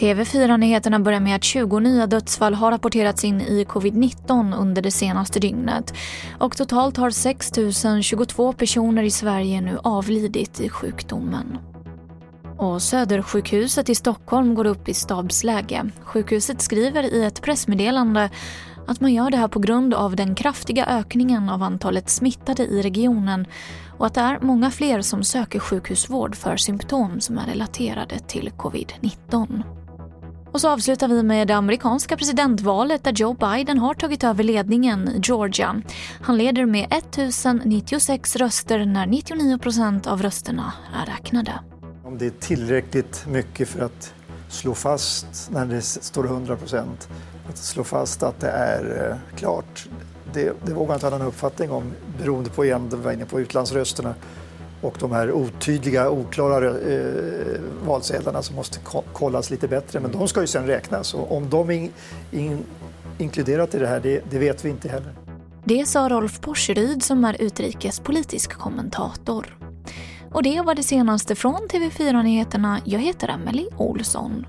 TV4-nyheterna börjar med att 20 nya dödsfall har rapporterats in i covid-19 under det senaste dygnet. Och totalt har 6 022 personer i Sverige nu avlidit i sjukdomen. Och Södersjukhuset i Stockholm går upp i stabsläge. Sjukhuset skriver i ett pressmeddelande att man gör det här på grund av den kraftiga ökningen av antalet smittade i regionen och att det är många fler som söker sjukhusvård för symptom som är relaterade till covid-19. Och så avslutar vi med det amerikanska presidentvalet där Joe Biden har tagit över ledningen i Georgia. Han leder med 1096 röster när 99 procent av rösterna är räknade. Om det är tillräckligt mycket för att slå fast när det står 100 procent, att slå fast att det är eh, klart, det, det vågar jag inte ha någon uppfattning om beroende på igen, det var inne på utlandsrösterna och de här otydliga, oklara eh, valsedlarna som måste kollas lite bättre. Men de ska ju sen räknas och om de är in, inkluderat i det här, det, det, vet vi inte heller. Det sa Rolf Porseryd som är utrikespolitisk kommentator. Och det var det senaste från TV4 Nyheterna. Jag heter Emily Olsson.